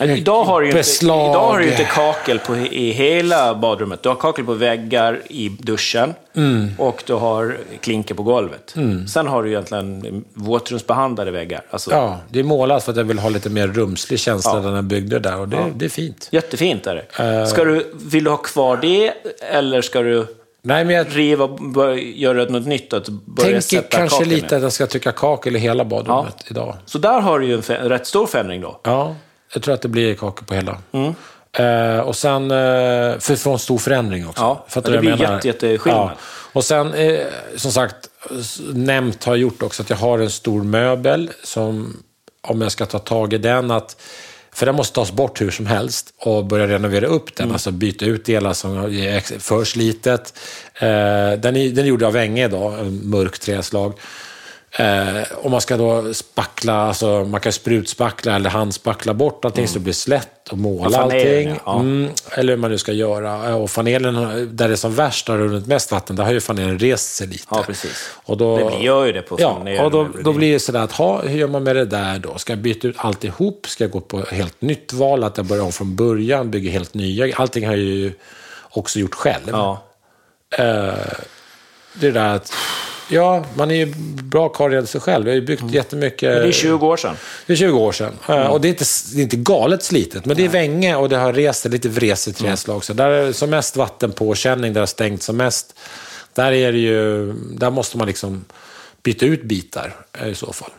Idag har du inte, Beslag. idag har du inte kakel på, i hela badrummet. Du har kakel på väggar i duschen Mm. och du har klinker på golvet. Sen har du egentligen våtrumsbehandlade väggar. Alltså, ja, det är målat för att jag vill ha lite mer rumslig känsla när jag byggde där och det, det är fint. Jättefint är det. Eh. Ska du, vill du ha kvar det eller ska du Nej, men jag riva och göra något nytt? Att börja tänker sätta kanske lite nu? att jag ska trycka kakel i hela badrummet idag. Så där har du ju en rätt stor förändring då. Ja, jag tror att det blir kakel på hela. Mm. Eh, och sen, eh, för få en stor förändring också. Ja, Fattar det blir jätte- jätteskillnad. Och sen, eh, som sagt, nämnt har gjort också att jag har en stor möbel som, om jag ska ta tag i den, att för den måste tas bort hur som helst och börja renovera upp den, alltså byta ut delar som är för slitet. Eh, den, är, den är gjord av Enge idag, en mörk träslag. Eh, och man ska då spackla, alltså man kan sprutspackla eller handspackla bort allting så det blir slätt och måla Ja, allting. ja. Mm, eller hur man nu ska göra. Eh, Och fanelen, där det är som värst har runnit mest vatten, där har ju fanelen rest sig lite. Ja, precis. Och då, Det gör ju det på Ja, fanelen. och då, då blir det sådär att, ha, hur gör man med det där då? Ska jag byta ut alltihop? Ska jag gå på helt nytt val? Att jag börjar om från början, bygger helt nya? Allting har jag ju också gjort själv. Ja. Eh, det är det där att, ja, man är ju bra karl i sig själv. Jag har ju byggt jättemycket. Mm. Det är 20 år sedan. Det är 20 år sedan. Eh, Och det är, inte, det är inte galet slitet, men det är vänge och det har rest lite vresigt träslag. Så där är som mest vattenpåkänning, där det har stängt som mest. Där, är det ju, där måste man liksom byta ut bitar eh, i så fall.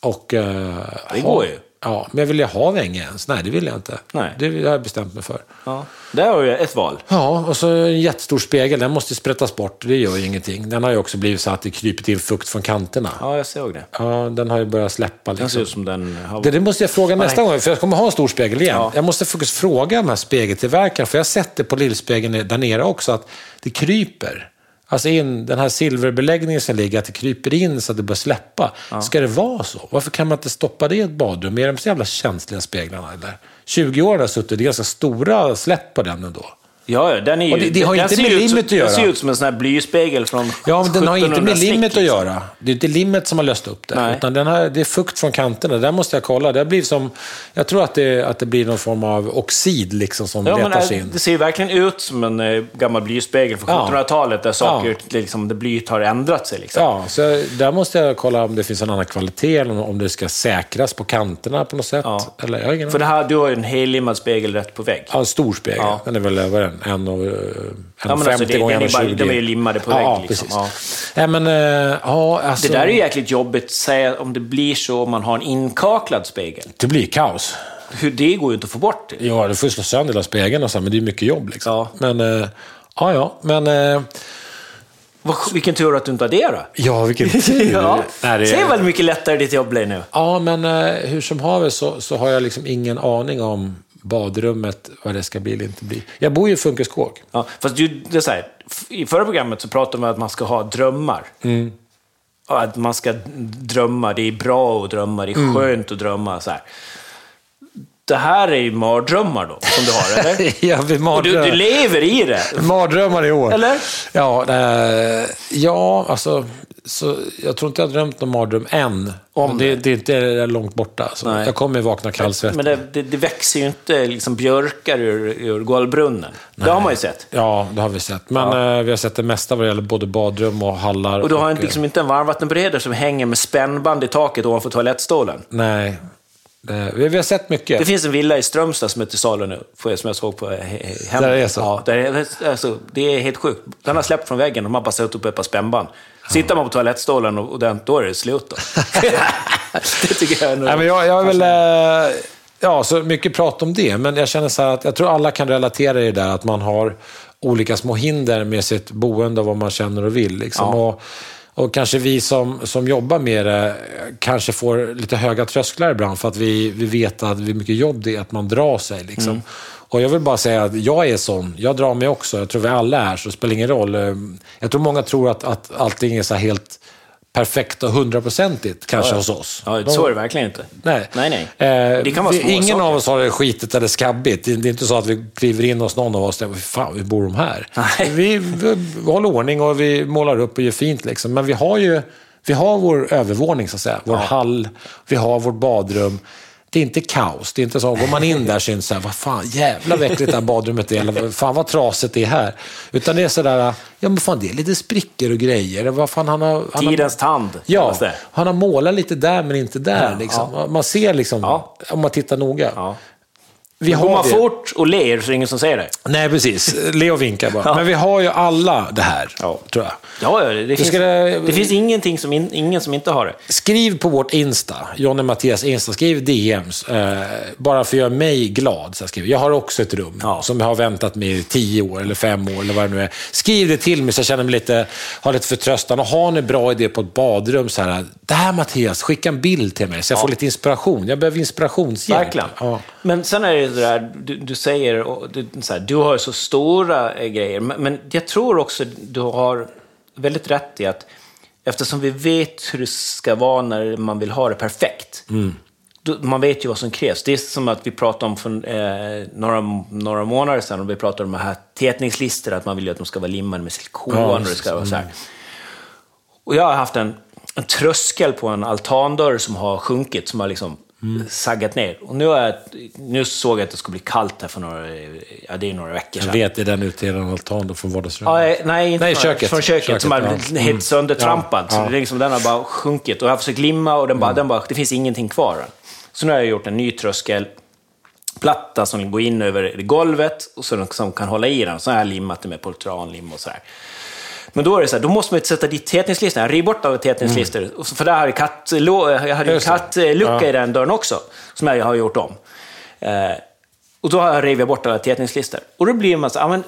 Och, eh, Det går ju. Ja, men vill jag ha vänge ens? Nej, det vill jag inte. Nej. Det har jag bestämt mig för. Ja. Där har du ett val. Ja, och så en jättestor spegel. Den måste sprättas bort. Det gör ju ingenting. Den har ju också blivit så att det kryper in fukt från kanterna. Ja, jag såg det. Ja, den har ju börjat släppa. Den Liksom. ser ut som den har... Det, det måste jag fråga nästa gång, för jag kommer ha en stor spegel igen. Ja. Jag måste faktiskt fråga de här spegeltillverkarna, för jag har sett det på lillspegeln där nere också, att det kryper. Alltså in, den här silverbeläggningen som ligger, att det kryper in så att det börjar släppa. Ska det vara så? Varför kan man inte stoppa det i ett badrum? Är de så jävla känsliga speglarna? Eller? 20 år har jag suttit, det är ganska stora släpp på den ändå. Ja, ja, den är ju... Det- det har inte med limmet att göra. Den ser ut som en sån här blyspegel från Ja, men den har inte med 1700 snick, limmet att liksom. göra. Det är inte limmet som har löst upp det. Nej. Utan den har, det är fukt från kanterna. Där måste jag kolla. Det blir som, jag tror att det, att det blir någon form av oxid liksom som Ja, letar sig in. det ser ju verkligen ut som en eh, gammal blyspegel från Ja. 1700-talet där saker, liksom, där blyet har ändrat sig. Liksom. Ja, så där måste jag kolla om det finns en annan kvalitet eller om det ska säkras på kanterna på något sätt. Ja. Eller, jag För det här, du har ju en hellimmad spegel rätt på vägg. Ja, en stor spegel. Ja. Den är väl över en, en och, en Ja, men 50 alltså, det- gånger den är bara- 1,20. de är ju limmade på ja, vägg, liksom. Precis. Ja. men, eh, ja, alltså, Det där är ju jäkligt jobbigt, säga om det blir så om man har en inkaklad spegel. det blir kaos. Hur, det går ju inte att få bort. Ja, du får slå sönder hela spegeln och så, men det är mycket jobb. Liksom. Ja. Men, eh, ja, ja, men... Eh, Vilken tur att du inte har det då. ja, vilken tur! Ja. Nej, det- väl mycket lättare ditt jobb blir nu. Ja, men eh, hur som haver så, så har jag liksom ingen aning om badrummet, vad det ska bli eller inte bli. Jag bor ju i Funkeskåg. Ja, fast det är så här, I förra programmet så pratade man om att man ska ha drömmar. Och att man ska drömma, det är bra att drömma, det är skönt att drömma. Så här. Det här är ju mardrömmar då, som du har, eller? ja, vi Och du, du lever i det. Mardrömmar i år. Eller? Ja, eh, ja alltså, så, jag tror inte jag har drömt någon mardröm än. Om det, det är inte långt borta. Alltså. Nej. Jag kommer vakna kallsvettig. Men det, det, det växer ju inte liksom björkar ur, ur golvbrunnen. Det har man ju sett. Ja, det har vi sett. Men eh, vi har sett det mesta vad det gäller både badrum och hallar. Och du har eh, liksom inte en varmvattenberedare som hänger med spännband i taket ovanför toalettstolen. Nej. Vi, vi har sett mycket. Det finns en villa i Strömstad som är till salu nu, som jag såg på he- he- hem. Där är det så? Ja, där är, alltså, det är helt sjukt. Den har släppt från väggen och man har bara satt upp ett par spännband. Sitter man på toalettstolen och, och den, då är det slut då. det tycker jag är nog... Nej, men jag, jag väl... eh, Ja, så mycket prat om det. Men jag känner så här att jag tror alla kan relatera i det där att man har olika små hinder med sitt boende och vad man känner och vill. Liksom. Ja. Och, Och kanske vi som, som jobbar med det kanske får lite höga trösklar ibland för att vi, vi vet att hur mycket jobb det är att man drar sig. Liksom. Mm. Och jag vill bara säga att jag är sån. Jag drar mig också. Jag tror vi alla är så det spelar ingen roll. Eh, Jag tror många tror att, att allting är så helt perfekt och hundraprocentigt kanske hos oss. Ja, så är det verkligen inte. Nej. Nej, nej. Eh, Det kan vara vi, små ingen saker. av oss har det skitigt eller skabbigt. Det, är inte så att vi kliver in hos någon av oss och tänker, fan, hur bor de här? Nej. Vi, vi, vi håller ordning och vi målar upp och gör fint. Liksom. Men vi har ju vi har vår övervåning, så att säga. Vår hall, vi har vårt badrum. Det är inte kaos. Det är inte så, går man in där är det här, vad fan, jävla vad äckligt det här badrummet är. Eller fan vad trasigt det är här. Utan det är sådär, ja men fan det är lite sprickor och grejer. Vad fan han har... Han Tidens tand Ja, han har målat lite där men inte där. Ja, liksom. Man ser liksom, Ja. om man tittar noga. Vi Går man det. fort och ler så är det ingen som säger det. Nej, precis. Leo vinkar bara. Ja. Men vi har ju alla det här, Ja. tror jag. Ja, det, det, finns, ska- det finns ingenting som in, ingen som inte har det. Skriv på vårt Insta, Jonny Mattias Insta, skriv DMs. Eh, bara för att göra mig glad. Så jag, skriver. jag har också ett rum Ja. som jag har väntat med i tio år eller fem år eller vad det nu är. Skriv det till mig så jag känner mig lite, har lite förtröstan. Och har ni bra idé på ett badrum, så här, det här Mattias, skicka en bild till mig så jag får lite inspiration. Jag behöver inspirationshjälp. Verkligen. Men sen är det det där, du, du säger, och du, här, du har så stora eh, grejer, men, men jag tror också du har väldigt rätt i att eftersom vi vet hur det ska vara när man vill ha det perfekt, då, man vet ju vad som krävs. Det är som att vi pratade om för eh, några, några månader sedan, och vi pratade om de här tätningslistor, att man vill ju att de ska vara limmade med silikon Ja, och det ska vara så här. Och jag har haft en, en tröskel på en altandörr som har sjunkit, som har liksom saggat ner. Och nu, har jag, nu såg jag att det skulle bli kallt här för några, ja, det är några veckor Jag sedan. vet, den ute i den altan från vardagsrummet. Ja, eh, nej, inte Nej, från, köket. från köket, Köket, som har blivit Mm. helt söndertrampad. Ja, Så ja. det är liksom, den har bara sjunkit. Och jag har försökt limma och den bara, den bara, det finns ingenting kvar. Så nu har jag gjort en ny tröskelplatta som går in över golvet och så som kan hålla i den. Så har jag limmat det med poltranlim och sådär. Men då är det så här, då måste man ju sätta dit tätningslistorna. Jag river bort alla tätningslistor. Så- För där hade katt, jag hade ju Mm. Det. kattlucka Ja. i den dörren också, som jag har gjort om. Eh, och då har jag rivit bort alla tätningslistor. Och då blir man så här, men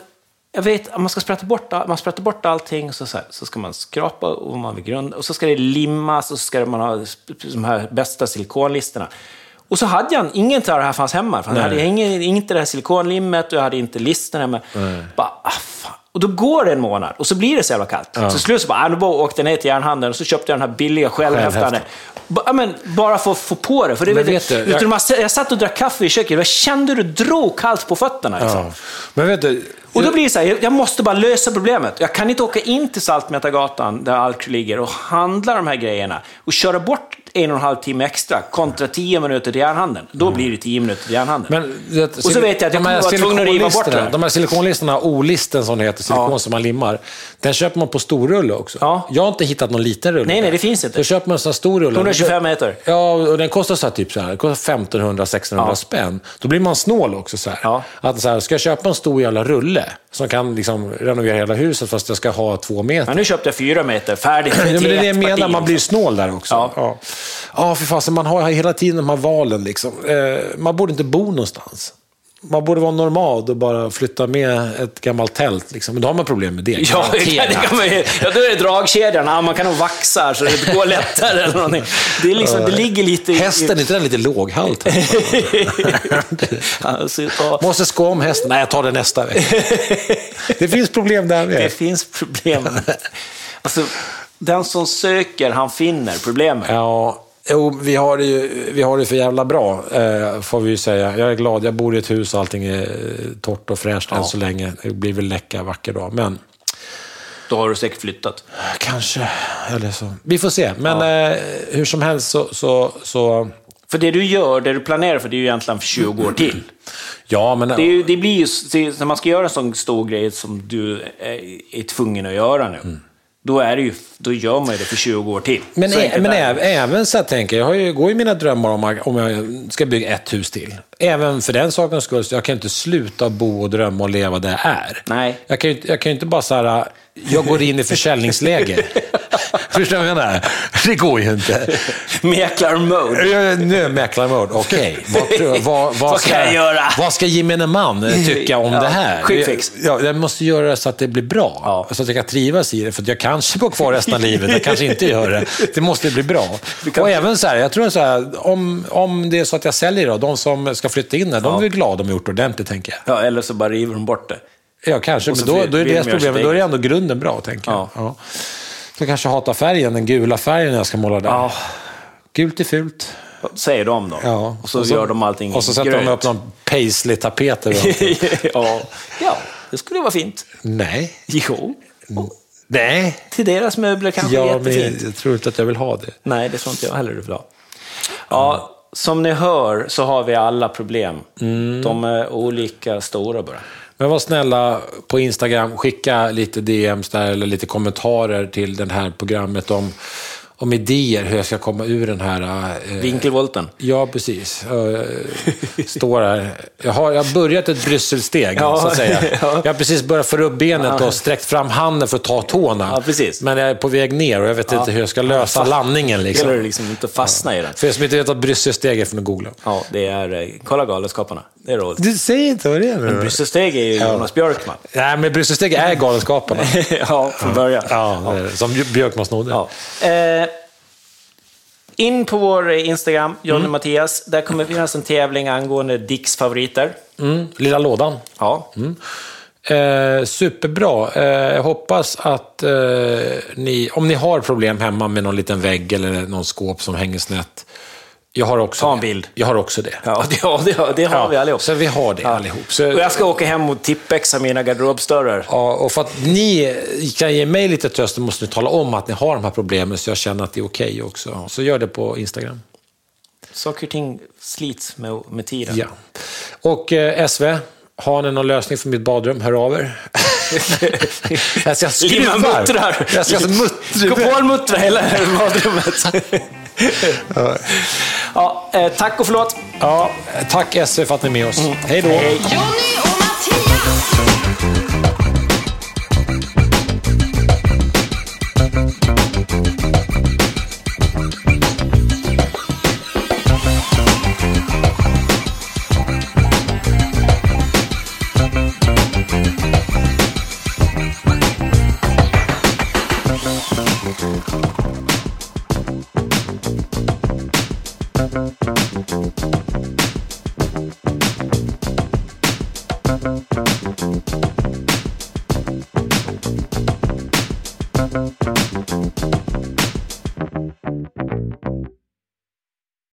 jag vet att man ska sprätta bort, man sprättar bort allting, och så, så, här, så ska man skrapa och man vill grunda, och så ska det limmas och så ska man ha de här bästa silikonlistorna. Och så hade jag inget av det här fanns hemma. För jag hade ingen, inte det här silikonlimmet och jag hade inte listorna med. Bara, ah, fan. Och då går det en månad och så blir det så jävla kallt. Så till slut så bara, ah, nu bara åkte jag ner till järnhandeln och så köpte jag den här billiga självhäftande. Ja, men, bara för att få på det. För det Men vet du, jag- jag satt och drack kaffe i köket och jag kände hur det drog kallt på fötterna. Liksom. Ja. Men vet du, Och då blir det så här, jag- måste bara lösa problemet. Jag kan inte åka in till Saltmätargatan, där Alk ligger, och handla de här grejerna och köra bort en och en halv timme extra kontra tio minuter till järnhandeln. Då blir det tio minuter till järnhandeln. Men, Och så vet jag att jag kommer vara tvungen att riva bort det. De här silikonlistorna, O-listen som det heter, silikon Ja. som man limmar, den köper man på storrulle också. Ja. Jag har inte hittat någon liten rulle. Nej, nej, det finns inte. Då köper man en sån här stor rulle. 125 meter. Ja, och den kostar så här, typ så här, den kostar 1500-1600 Ja. spänn. Då blir man snål också. Så här. Ja. Att så här, ska jag köpa en stor jävla rulle som kan liksom renovera hela huset fast jag ska ha två meter? Men nu köpte jag fyra meter, färdigt Ja, men det är det jag menar, man blir snål där också. Ja. ja. ja för fasen, man har hela tiden de här valen. Liksom. Eh, man borde inte bo någonstans. Man borde vara normal och bara flytta med ett gammalt tält. Liksom. Men då har man problem med det. Ja, det kan, det kan man, ju- ja, då är det dragkedjan. Ja, man kan nog vaxa så det går lättare. Eller någonting. Det, är liksom, det ligger lite... i- Hästen, är inte den lite låghalt? alltså, ja, Måste sko om hästen. Nej, jag tar det nästa vecka. Det finns problem där det med. finns problem. Alltså, den som söker, han finner problemet. Ja, jo, vi har det ju vi har det för jävla bra, eh, får vi ju säga. Jag är glad, jag bor i ett hus och allting är eh, torrt och fräscht än så länge. Det blir väl läcka vacker dag, men Då har du säkert flyttat. kanske. Eller så. Vi får se, men eh, hur som helst så, så, så... För det du gör, det du planerar för, det är ju egentligen för 20 år till. Ja, men... Det, ju, det blir ju, när man ska göra en sån stor grej som du är, är tvungen att göra nu, då, är det ju, då gör man ju det för 20 år till. Men, men även så här tänker jag, jag har ju, går ju mina drömmar om om jag ska bygga ett hus till. Även för den sakens skull, så jag kan inte sluta bo och drömma och leva där jag är. Nej. Jag kan ju inte- jag kan inte bara så här, jag går in i försäljningsläge. Förstår du vad jag menar? Det går ju inte. Mäklarmode. Jag- Nu är jag mäklarmode. Okej, jag- vad, vad, Vad ska jag göra? Vad ska gemene man tycka om Ja, det här? quick fix. Ja, jag måste göra det så att det blir bra. Ja. Så att jag kan trivas i det. För att jag kanske bor kvar resten av livet, jag kanske inte gör det. Det måste bli bra. Och även så här, jag tror så här, om, om det är så att jag säljer då, de som ska flytta in där, de är väl glada om de gjort ordentligt, tänker jag. Ja, eller så bara river de bort det. Ja, kanske, Och men så då, då är det deras problem. sitt Då är det ändå grunden bra, tänker jag. Ja. Ja. Så kanske hatar färgen, den gula färgen jag ska måla där. Ja. Gult är fult. Säger de då. Ja. Och så gör de allting Och så sätter grönt. de upp någon paisley-tapet ja. ja, det skulle vara fint. Nej. Jo. Nej. Till deras möbler kanske Ja, jättefint. men jag tror inte att jag vill ha det. Nej, det tror inte jag heller du vill ha. Ja, som ni hör så har vi alla problem. Mm. De är olika stora bara. Men var snälla på Instagram, skicka lite DMs där eller lite kommentarer till det här programmet om, om idéer hur jag ska komma ur den här... Eh, Vinkelvolten. Ja, precis. Jag står här. Jag har, jag har börjat ett Brysselsteg, Ja, så att säga. ja. Jag har precis börjat få upp benet och sträckt fram handen för att ta tårna. Ja, precis. Men jag är på väg ner och jag vet inte hur jag ska lösa landningen. Det Liksom. gäller liksom inte att fastna i den. För er som inte vet vad Brysselsteg är, får ni googla. Ja, det är... eh, Kolla Galenskaparna. Det är roligt. Du säger inte vad det är nu. Brysselsteg är ju Jonas Björkman. Nej, men Brysselsteg är Galenskaparna. ja, från början. Ja, det det. som Björkman snodde. Ja. Eh, in på vår Instagram, Johnny Mm. Mattias. Där kommer det finnas en tävling angående Dicks favoriter. Mm, lilla lådan. Ja. Eh, superbra. Eh, jag hoppas att eh, ni, om ni har problem hemma med någon liten vägg eller någon skåp som hänger snett. Jag har också Ta en det. bild. Jag har också det. Ja, det, ja, det, det har vi allihop. Så vi har det Ja. allihop. Så, Och jag ska åka hem och tippexa mina garderobsdörrar. ja, och för att ni kan ge mig lite tröst måste ni tala om att ni har de här problemen så jag känner att det är okej också. Så gör det på Instagram. Saker och ting slits med, med tiden. Ja. Och eh, SV, har ni någon lösning för mitt badrum, hör av er. jag ska skruva. Lina muttrar. Jag ska muttra. Kopalmuttra hela badrummet. Ja, eh, tack och förlåt. Ja, tack SV för att ni är med oss. Hej då. Hej.